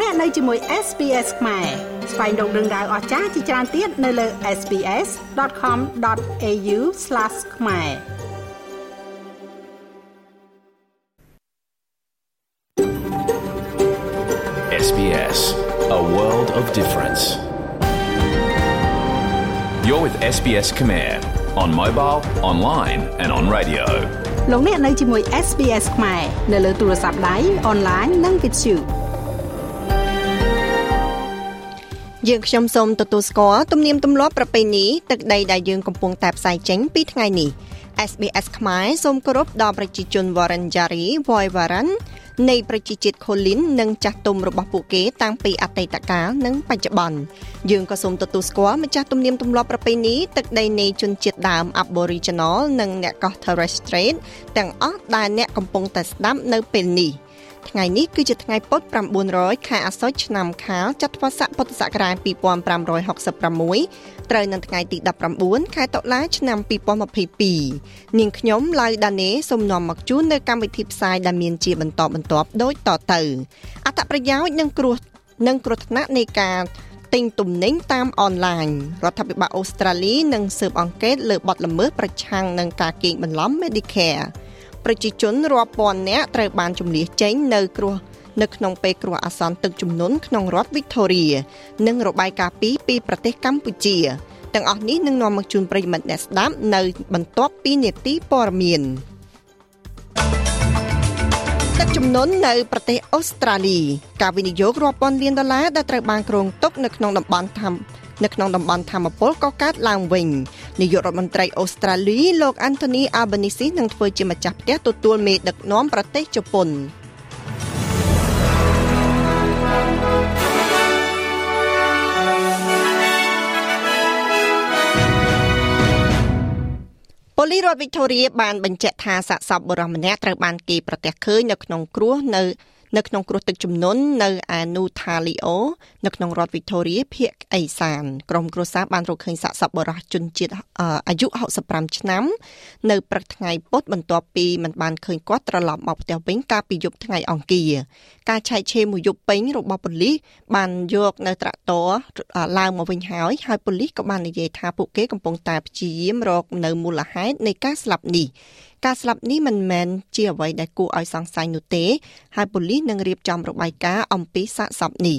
លោកអ្នកនៅជាមួយ SPS ខ្មែរស្វែងរកដឹងដៅអស្ចារ្យជាច្រើនទៀតនៅលើ SPS.com.au/ ខ្មែរ SBS A world of difference You're with SBS Khmer on mobile, online and on radio. លោកអ្នកនៅជាមួយ SPS ខ្មែរនៅលើទូរស័ព្ទដៃអនឡាញនិងវិ យុយើងខ្ញុំសូមទទួលស្គាល់ទំនៀមទម្លាប់ប្រពៃណីទឹកដីដែលយើងកំពុងតែផ្សាយចេញពីថ្ងៃនេះ SBS ខ្មែរសូមគោរពដល់ប្រជាជន Warren Jari Voivaran នៃប្រជាជាតិខូលីននិងចាស់ទុំរបស់ពួកគេតាំងពីអតីតកាលនិងបច្ចុប្បន្នយើងក៏សូមទទួលស្គាល់ម្ចាស់ទំនៀមទម្លាប់ប្រពៃណីទឹកដីនៃជនជាតិដើម Aboriginal និងអ្នកកោះ Torres Strait ទាំងអស់ដែលអ្នកកំពុងតែស្ដាប់នៅពេលនេះ។ ថ្ងៃនេះគឺជាថ្ងៃពុធ900ខែអាសត់ឆ្នាំខាលចត្វាស័កពុទ្ធសករាជ2566ត្រូវនៅថ្ងៃទី19ខែតុលាឆ្នាំ2022នាងខ្ញុំឡៅដាណេសូមនាំមកជូននៅកម្មវិធីផ្សាយដែលមានជាបន្តបន្ទាប់ដូចតទៅអត្ថប្រយោជន៍និងគ្រោះនិងគ្រោះថ្នាក់នៃការទិញទំនិញតាមអនឡាញរដ្ឋាភិបាលអូស្ត្រាលីនឹងស៊ើបអង្កេតលើបទល្មើសប្រឆាំងនឹងការកេងបន្លំ Medicare ប្រជាជនរាប់ពាន់នាក់ត្រូវបានជំនះចេញនៅគ្រោះនៅក្នុងពេលគ្រោះអាសន្នទឹកជំនន់ក្នុងរដ្ឋ Victoria និងរបាយការណ៍ពីពីប្រទេសកម្ពុជាទាំងអស់នេះនឹងនាំមកជូនប្រិយមិត្តអ្នកស្ដាប់នៅបន្ទាប់ពីនេតិព័ត៌មានទឹកជំនន់នៅប្រទេសអូស្ត្រាលីការវិនិយោគរាប់ពាន់លានដុល្លារដែលត្រូវបានគ្រោងទុកនៅក្នុងតំបន់ធម្មនៅក្នុងតំបន់ធម្មពលក៏កើតឡើងវិញ នាយករដ្ឋមន្ត្រីអូស្ត្រាលីលោក Anthony Albanese នឹងធ្វើជាម្ចាស់ផ្ទះទទួលមេដឹកនាំប្រទេសជប៉ុនប៉ូលីសរដ្ឋវីកតូរីបានបញ្ជាក់ថាសាកសពបុរសម្នាក់ត្រូវបានគេប្រទះឃើញនៅក្នុងគ្រោះនៅ នៅក្នុងគ្រោះទឹកជំនន់នៅអានូថាលីអូនៅក្នុងរដ្ឋវីកតូរីភូមិអេសានក្រុមគ្រួសារបានរកឃើញសាកសពបរិះជនជាតិអាយុ65ឆ្នាំនៅព្រឹកថ្ងៃពុធបន្ទាប់ពីមិនបានឃើញគាត់ត្រឡប់មកផ្ទះវិញកាលពីយប់ថ្ងៃអង្គារការឆែកឆេរមួយយប់ពេញរបស់ប៉ូលីសបានយកនៅត្រាក់ទ័រឡើងមកវិញហើយហើយប៉ូលីសក៏បាននិយាយថាពួកគេកំពុងតែព្យាយាមរកនៅមូលហេតុនៃការស្លាប់នេះ ការស្លាប់នេះមិនមែនជាអ្វីដែលគួរឲ្យសង្ស័យនោះទេ ហើយប៉ូលីសនឹងរៀបចំរបាយការណ៍អំពីសាកសពនេះ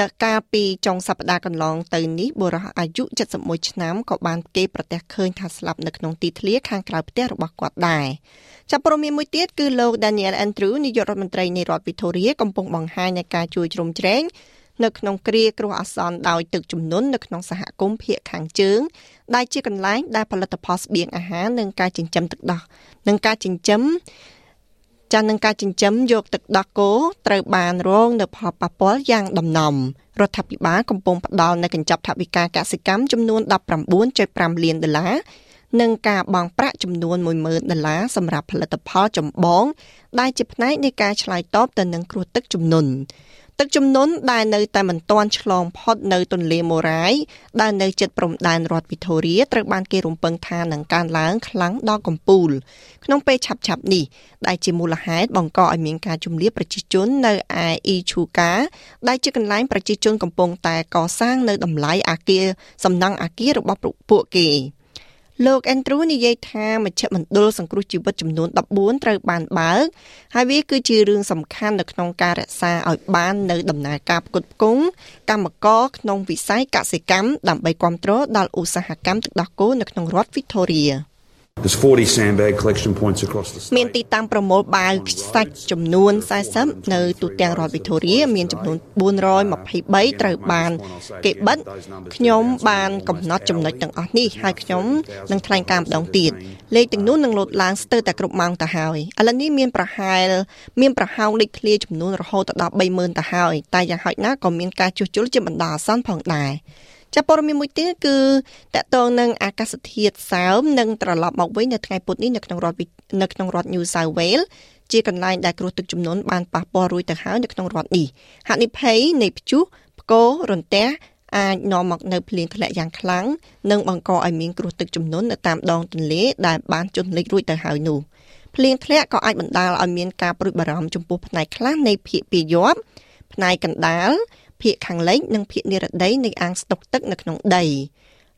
នៅកាលពីចុងសប្តាហ៍កន្លងទៅនេះបុរសអាយុ71ឆ្នាំក៏បានគេប្រទះឃើញថាស្លាប់នៅក្នុងទីធ្លាខាងក្រៅផ្ទះរបស់គាត់ដែរចាប់ព័ត៌មានមួយទៀតគឺលោក Daniel Andrew នាយករដ្ឋមន្ត្រីនៃរដ្ឋ Victoria កំពុងបង្ហាញនៃការជួយជ្រោមជ្រែង នៅក្នុងគ្រាគ្រោះអាសន្នដោយទឹកជំនន់នៅក្នុងសហគមន៍ភៀកខាងជើង ដែលជាកន្លែងដែលផលិតផលស្បៀងអាហារនិងការចិញ្ចឹមទឹកដោះនិងការចិញ្ចឹមចានឹងការចិញ្ចឹមយកទឹកដោះគោត្រូវបានរងនៅផលប៉ះពាល់យ៉ាងដំណំរដ្ឋាភិបាលកំពុងផ្ដល់នូវកញ្ចប់ថវិកាកសិកម្មចំនួន19.5លានដុល្លារនិងការបង់ប្រាក់ចំនួន10000ដុល្លារសម្រាប់ផលិតផលចម្បង ដែលជាផ្នែកនៃការឆ្លើយតបទៅនឹងគ្រោះទឹកជំនន់ ទឹកជំនន់ដែលនៅតែមិនទាន់ឆ្លងផុតនៅទន្លេម៉ូរ៉ាយដែលនៅជិតព្រំដែនរដ្ឋវីតូរីត្រូវបានគេរំពឹងថានឹងកើនឡើងខ្លាំងដល់កំពូល ក្នុងពេលឆាប់ៗនេះដែលជាមូលហេតុបង្កឲ្យមានការជំនៀប្រជាជននៅឯអ៊ីឈូកាដែលជាកន្លែងប្រជាជនកំពុងតែកសាងនៅតម្លៃអាគារសំណង់អាគាររបស់ពួកគេ។ លោកអេនទ្រូនិយាយថាមជ្ឈមណ្ឌលសង្គ្រោះជីវិតចំនួន14ត្រូវបានបើកហើយវាគឺជារឿងសំខាន់នៅក្នុងការរក្សាឲ្យបាននៅដំណើរការផ្គត់ផ្គង់កម្មករក្នុងវិស័យកសិកម្មដើម្បីគ្រប់គ្រងដល់ឧស្សាហកម្មទឹកដោះគោនៅក្នុងរដ្ឋ Victoria ។ There's 40 sandbag collection points across the state. មានទីតាំងប្រមូលបាវខ្សាច់ចំនួន40នៅទូទាំងរដ្ឋវីតូរីមានចំនួន423ត្រូវបាន គេបិទខ្ញុំបានកំណត់ចំណុចទាំងអស់នេះហើយខ្ញុំនឹងថ្លែងការណ៍ម្ដងទៀតលេខទាំងនោះនឹងលោតឡើងស្ទើរតែគ្រប់ម៉ោងទៅហើយឥឡូវនេះមានប្រហែលមានប្រហោងលេខឃ្លាចំនួនរហូតដល់30000ទៅហើយតែយ៉ាងហោចណាស់ក៏មានការជួសជុលជាបណ្ដោះអាសន្នផងដែរ ចាប់ព័ត៌មានមួយទៀតគឺតកតងនឹងអាកាសធាតុសើមនឹងត្រឡប់មកវិញនៅថ្ងៃពុធនេះនៅក្នុងរដ្ឋនៅក្នុងរដ្ឋ New South Wales ជាកន្លែងដែលគ្រោះទឹកជំនន់បានប៉ះពាល់រួចទៅហើយនៅក្នុងរដ្ឋនេះហានិភ័យនៃព្យុះផ្គររន្ទះអាចនាំមកនៅភ្លៀងធ្លាក់យ៉ាងខ្លាំងនិងបង្កឲ្យមានគ្រោះទឹកជំនន់នៅតាមដងទន្លេដែលបានជន់លិចរួចទៅហើយនោះភ្លៀងធ្លាក់ក៏អាចបណ្ដាលឲ្យមានការព្រួយបារម្ភចំពោះផ្នែកខ្លះនៃភៀកពីយប់ផ្នែកកណ្ដាល ភាគខាងលិចនិងភាគនិរតីនៃអាងស្តុកទឹកនៅក្នុងដី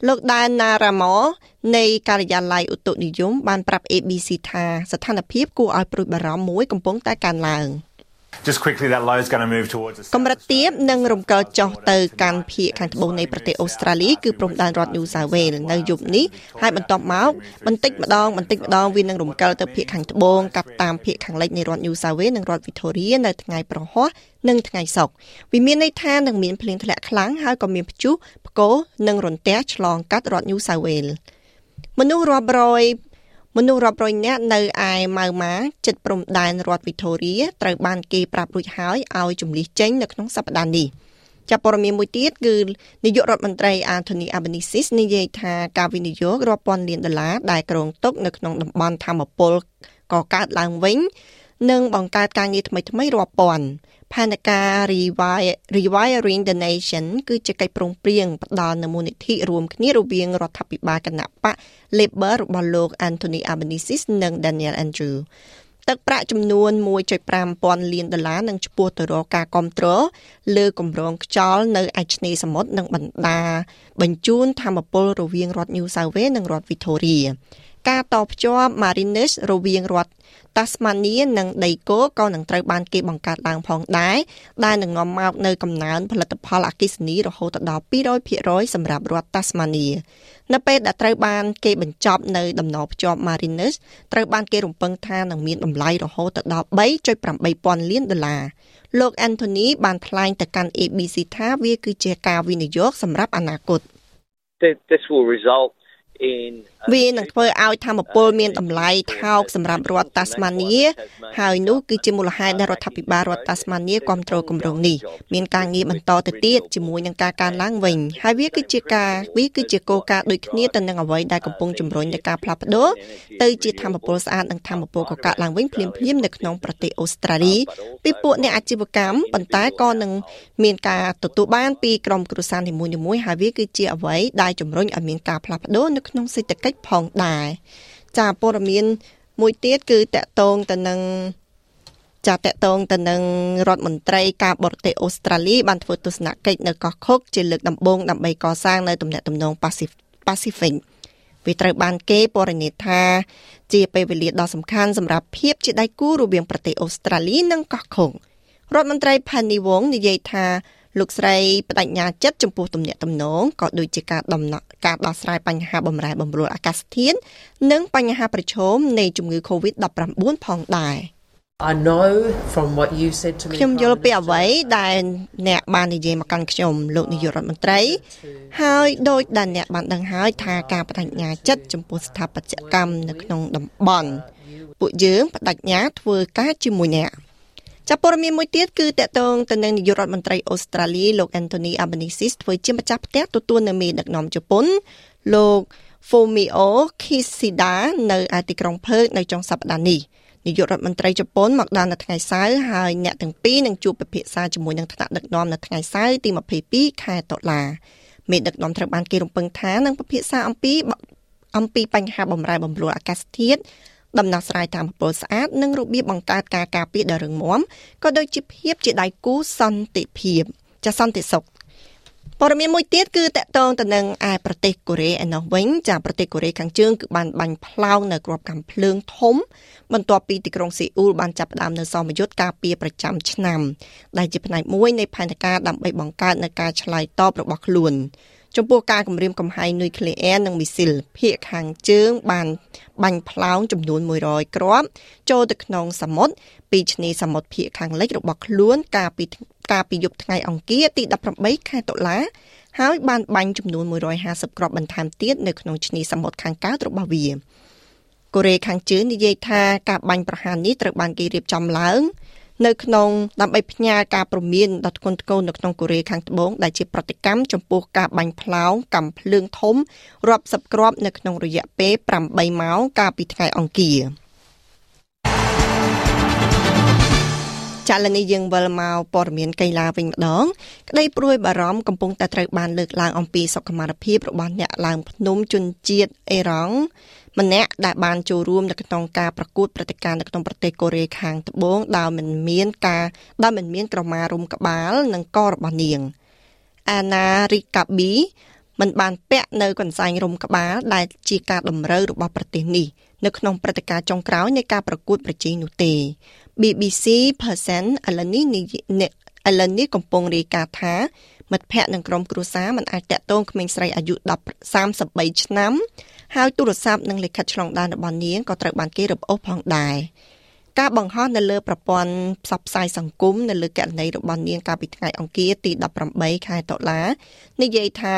លោកដានណារ៉ាម៉ូនៃការិយាល័យឧតុនិយមបានប្រាប់ ABC ថាស្ថានភាពគួរឲ្យព្រួយបារម្ភមួយកំពុងតែកើនឡើង។ Just quickly that low is going to move towards កម្រិតទាបនឹងរំកិលចុះទៅកាន់ភាគខាងត្បូងនៃប្រទេសអូស្ត្រាលីគឺព្រំដែនរដ្ឋ New South Wales នៅយប់នេះហើយបន្ទាប់មកបន្តិចម្ដងបន្តិចម្ដងវានឹងរំកិលទៅភាគខាងត្បូងកាប់តាមភាគខាងលិចនៃរដ្ឋ New South Wales និងរដ្ឋ Victoria នៅថ្ងៃប្រហ័សនិងថ្ងៃសុក្រវាមានន័យថានឹងមានភ្លៀងធ្លាក់ខ្លាំងហើយក៏មានព្យុះផ្គរនិងរន្ទះឆ្លងកាត់រដ្ឋ New South Wales មនុស្សរាប់រយ មនុស្សរាប់រយនាក់នៅឯម៉ៅម៉ាចិត្តព្រំដែនរដ្ឋវីតូរីត្រូវបានគេប្រាប់រួចហើយឲ្យជំលះចេញនៅក្នុងសប្តាហ៍នេះចាប់ព័ត៌មានមួយទៀតគឺនាយករដ្ឋមន្ត្រី Anthony Albanese និយាយថាការវិនិយោគរាប់ពាន់លានដុល្លារដែលគ្រោងទុកនៅក្នុងតំបន់ធម្មពលក៏កើតឡើងវិញ និងបង្កើតការងារថ្មីៗរាប់ពាន់ផែនការ Rewiring the Nation គឺជាកិច្ចព្រមព្រៀងផ្ដល់នូវមូលនិធិរួមគ្នារវាងរដ្ឋាភិបាលគណៈបក Labor របស់លោក Anthony Albanese និង Daniel Andrew ទឹកប្រាក់ចំនួន1.5ពាន់លានដុល្លារនឹងឆ្ពោះទៅរកការគ្រប់គ្រងលើគម្រោងខ្យល់នៅឯឆ្នេរសមុទ្រនិងបណ្ដាបញ្ជូនធម្មពលរវាងរដ្ឋ New South Wales និងរដ្ឋ Victoria ការតភ្ជាប់ Mariners រវាងរដ្ឋ Tasmania និងដីគោក៏នឹងត្រូវបានគេបង្កើតឡើងផងដែរដែលនឹងនាំមកនៅកំណើនផលិតផលអគ្គិសនីរហូតដល់200%សម្រាប់រដ្ឋ Tasmania នៅពេលដែលត្រូវបានគេបញ្ចប់នៅដំណភ្ជាប់ Mariners ត្រូវបានគេរំពឹងថានឹងមានតម្លៃរហូតដល់3.8ពាន់លានដុល្លារលោក Anthony បានថ្លែងទៅកាន់ ABC ថាវាគឺជាការវិនិយោគសម្រាប់អនាគត This will result វានឹងធ្វើឲ្យធម្មពលមានតម្លៃថោកសម្រាប់រដ្ឋតាស្មានីហើយនោះគឺជាមូលហេតុដែលរដ្ឋាភិបាលរដ្ឋតាស្មានីគ្រប់គ្រងគម្រោងនេះមានការងារបន្តទៅទៀតជាមួយនឹងការកើនឡើងវិញហើយវាគឺជាការវាគឺជាគោលការណ៍ដូចគ្នាទៅនឹងអ្វីដែលកំពុងជំរុញដល់ការផ្លាស់ប្ដូរទៅជាធម្មពលស្អាតនិងធម្មពលកកើតឡើងវិញភ្លាមៗនៅក្នុងប្រទេសអូស្ត្រាលីពីពួកអ្នកអាជីវកម្មប៉ុន្តែក៏នឹងមានការទទួលបានពីក្រុមគ្រួសារនីមួយៗហើយវាគឺជាអ្វីដែលជំរុញឲ្យមានការផ្លាស់ប្ដូរនៅក្នុងសេដ្ឋកិច្ចផងដែរចាព័ត៌មានមួយទៀតគឺតកតងទៅនឹងចាតកតងទៅនឹងរដ្ឋមន្ត្រីការបរទេសអូស្ត្រាលីបានធ្វើទស្សនកិច្ចនៅកោះខុកជាលើកដំបូងដើម្បីកសាងនៅទំនាក់ទំនងប៉ាស៊ីហ្វិកវាត្រូវបានគេពណ៌នាថាជាពេលវេលាដ៏សំខាន់សម្រាប់ភាពជាដៃគូរវាងប្រទេសអូស្ត្រាលីនិងកោះខុករដ្ឋមន្ត្រី Penny Wong និយាយថា លោកស្រីបដិញ្ញាចិត្តចំពោះទំនាក់ទំនងក៏ដូចជាការដំណក់ការដោះស្រាយបញ្ហាបំរែបំរួលអាកាសធាតុនិងបញ្ហាប្រឈមនៃជំងឺ Covid-19 ផងដែរ I know from what you said to me ខ្ញុំយល់ពីអ្វីដែលអ្នកបាននិយាយមកកាន់ខ្ញុំលោកនាយករដ្ឋមន្ត្រី ហើយដោយដែលអ្នកបានដឹងហើយថាការបដិញ្ញាចិត្តចំពោះស្ថាបត្យកម្មនៅក្នុងតំបន់ពួកយើងបដិញ្ញាធ្វើការជាមួយអ្នក ចាប់ព័ត៌មានមួយទៀតគឺតកតងទៅនឹងនាយករដ្ឋមន្ត្រីអូស្ត្រាលីលោក Anthony Albanese ធ្វើជាម្ចាស់ផ្ទះទទួលនៅមេដឹកនាំជប៉ុនលោក Fumio Kishida នៅឯទីក្រុងផឺតនៅចុងសប្តាហ៍នេះនាយករដ្ឋមន្ត្រីជប៉ុនមកដល់នៅថ្ងៃសៅរ៍ហើយអ្នកទាំងពីរនឹងជួបពិភាក្សាជាមួយនឹងថ្នាក់ដឹកនាំនៅថ្ងៃសៅរ៍ទី22ខែតុលាមេដឹកនាំត្រូវបានគេរំពឹងថានឹងពិភាក្សាអំពីអំពីបញ្ហាបំរែបំរួលអាកាសធាតុ ដំណោះស្រាយតាមពលស្អាតនិងរបៀបបង្កើតការការពារដ៏រឹងមាំក៏ដូចជាភាពជាដៃគូសន្តិភាពចាសន្តិសុខព័ត៌មានមួយទៀតគឺតកតងទៅនឹងឯប្រទេសកូរ៉េឯណោះវិញចាប្រទេសកូរ៉េខាងជើងគឺបានបាញ់ផ្លោងនៅក្របកាំភ្លើងធំបន្ទាប់ពីទីក្រុងសេអ៊ូលបានចាប់ផ្ដើមនៅសមយុទ្ធការពារប្រចាំឆ្នាំដែលជាផ្នែកមួយនៃផែនការដើម្បីបង្កើតនូវការឆ្លើយតបរបស់ខ្លួន ចំពោះការគម្រាមកំហែងនុយក្លេអ៊ែរនិងមីស៊ីលភាគខាងជើងបានបាញ់ផ្លោងចំនួន100គ្រាប់ចូលទៅក្នុងសមុទ្រពីឆ្នេរសមុទ្រភាគខាងលិចរបស់ខ្លួនកាលពីកាលពីយប់ថ្ងៃអង្គារទី18ខែតុលាហើយបានបាញ់ចំនួន150គ្រាប់បន្ថែមទៀតនៅក្នុងឆ្នេរសមុទ្រខាងកើតរបស់វាកូរ៉េខាងជើងនិយាយថាការបាញ់ប្រហារនេះត្រូវបានគេរៀបចំឡើង នៅក្នុងដើម្បីផ្ញើការព្រមានដល់ធ្ងន់ធ្ងរនៅក្នុងកូរ៉េខាងត្បូងដែលជាប្រតិកម្មចំពោះការបាញ់ផ្លោងកំភ្លើងធំរាប់សិបគ្រាប់នៅក្នុងរយៈពេល8ម៉ោងកាលពីថ្ងៃអង្គារចាលនីយើងវិលមកព័ត៌មានកីឡាវិញម្ដងក្តីព្រួយបារម្ភកំពុងតែត្រូវបានលើកឡើងអំពីសុខុមាលភាពរបស់អ្នកឡើងភ្នំជនជាតិអេរ៉ង់ ម្នាក់ដែលបានចូលរួមនៅក្នុងការប្រកួតព្រឹត្តិការណ៍នៅក្នុងប្រទេសកូរ៉េខាងត្បូងដោយមិនមានការដោយមិនមានក្រមារុំក្បាលនិងករបស់នាងអាណារីកាប៊ីមិនបានពាក់នៅកន្សែងរុំក្បាលដែលជាការតម្រូវរបស់ប្រទេសនេះនៅក្នុងព្រឹត្តិការណ៍ចុងក្រោយនៃការប្រកួតប្រជែងនោះទេ BBC Person ឥឡូវនេះឥឡូវនេះកំពុងរាយការណ៍ថាមិត្តភ័ក្តិនិងក្រុមគ្រួសារមិនអាចតាក់ទងក្មេងស្រីអាយុ10 33ឆ្នាំ ហើយទូរស័ព្ទនិងលិខិតឆ្លងដែនរបស់នាងក៏ត្រូវបានគេរឹបអូសផងដែរការបង្ហោះនៅលើប្រព័ន្ធផ្សព្វផ្សាយសង្គមនៅលើករណីរបស់នាងកាលពីថ្ងៃអង្គារទី18ខែតុលានិយាយថា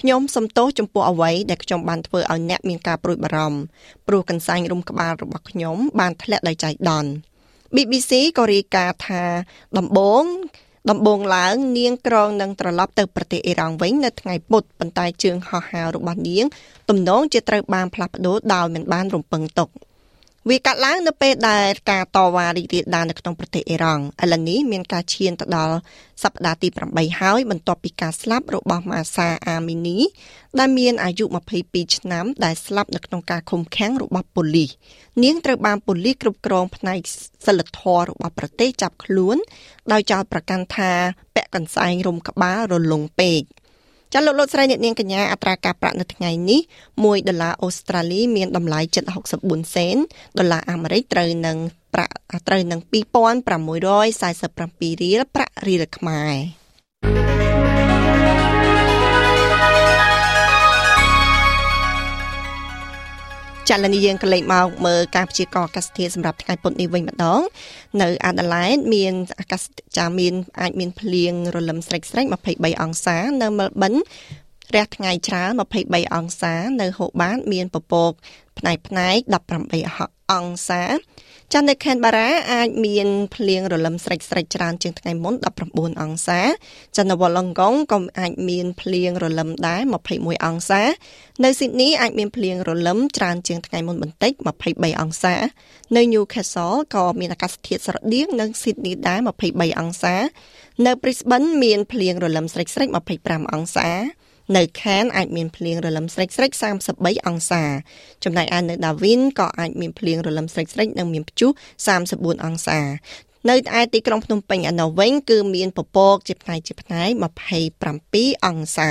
ខ្ញុំសំទោសចំពោះអ្វីដែលខ្ញុំបានធ្វើឲ្យអ្នកមានការព្រួយបារម្ភព្រោះកន្សែងរុំក្បាលរបស់ខ្ញុំបានធ្លាក់ដោយចៃដន្យ BBC ក៏រាយការណ៍ថាដំបូង ដំបូងឡើង នាងក្រងនឹងត្រឡប់ទៅប្រទេសអ៊ីរ៉ង់វិញនៅថ្ងៃពុធប៉ុន្តែជើងហោះហើររបស់នាងទំនងជាត្រូវបានផ្លាស់ប្ដូរដោយមិនបានរំពឹងទុក។ វាកាត់ឡើងនៅពេលដែលការតវ៉ារីករាលដាលនៅក្នុងប្រទេសអ៊ីរ៉ង់ឥឡូវនេះមានការឈានទៅដល់សប្តាហ៍ទី8ហើយបន្ទាប់ពីការស្លាប់របស់ម៉ាសាអាមីនី ដែលមានអាយុ22ឆ្នាំ ដែលស្លាប់នៅក្នុងការឃុំឃាំងរបស់ប៉ូលីសនាងត្រូវបានប៉ូលីសគ្រប់គ្រងផ្នែកសិលធម៌របស់ប្រទេសចាប់ខ្លួន ដោយចោទប្រកាន់ថាពាក់កន្សែងរុំក្បាលរលុងពេក។ ចាលោកលោកស្រីអ្នកនាងកញ្ញាអត្រាការប្រាក់នៅថ្ងៃនេះ1ដុល្លារអូស្ត្រាលីមានតម្លៃ764សេនដុល្លារអាមេរិកត្រូវនឹងប្រាក់ត្រូវនឹង2647រៀលប្រាក់រៀលខ្មែរ ចាលនីយើងក៏លេខមកមើលការព្យាករណ៍អាកាសធាតុសម្រាប់ថ្ងៃពុធនេះវិញម្ដង នៅអាដាលេដមានអាកាសចាមានអាចមានភ្លៀងរលឹមស្រេចស្រេច23អង្សា នៅមែលប៊នរះថ្ងៃច្រើន23អង្សា នៅហូបាត មានពពក ផ្នែកផ្នែក18អង្សាចានៅខេនបារ៉ាអាចមានភ្លៀងរលឹមស្រិចស្រិចច្រើនជាងថ្ងៃមុន19អង្សាចានៅវ៉ាឡុងកុងក៏អាចមានភ្លៀងរលឹមដែរ21អង្សា នៅស៊ីដនីអាចមានភ្លៀងរលឹមច្រើនជាងថ្ងៃមុនបន្តិច23អង្សា នៅ Newcastle ក៏មានអាកាសធាតុស្រដៀងនឹង Sydney ដែរ23អង្សា នៅ Brisbane មានភ្លៀងរលឹមស្រិចស្រិច25អង្សា នៅខានអាចមានភ្លៀងរលឹមស្រិចស្រិច33អង្សា ចំណែកឯនៅដាវីនក៏អាចមានភ្លៀងរលឹមស្រិចស្រិចនិងមានព្យុះ34អង្សានៅឯទីក្រុងភ្នំពេញឯណោះវិញគឺមានពពកជាផ្នែកជាផ្នែក27អង្សា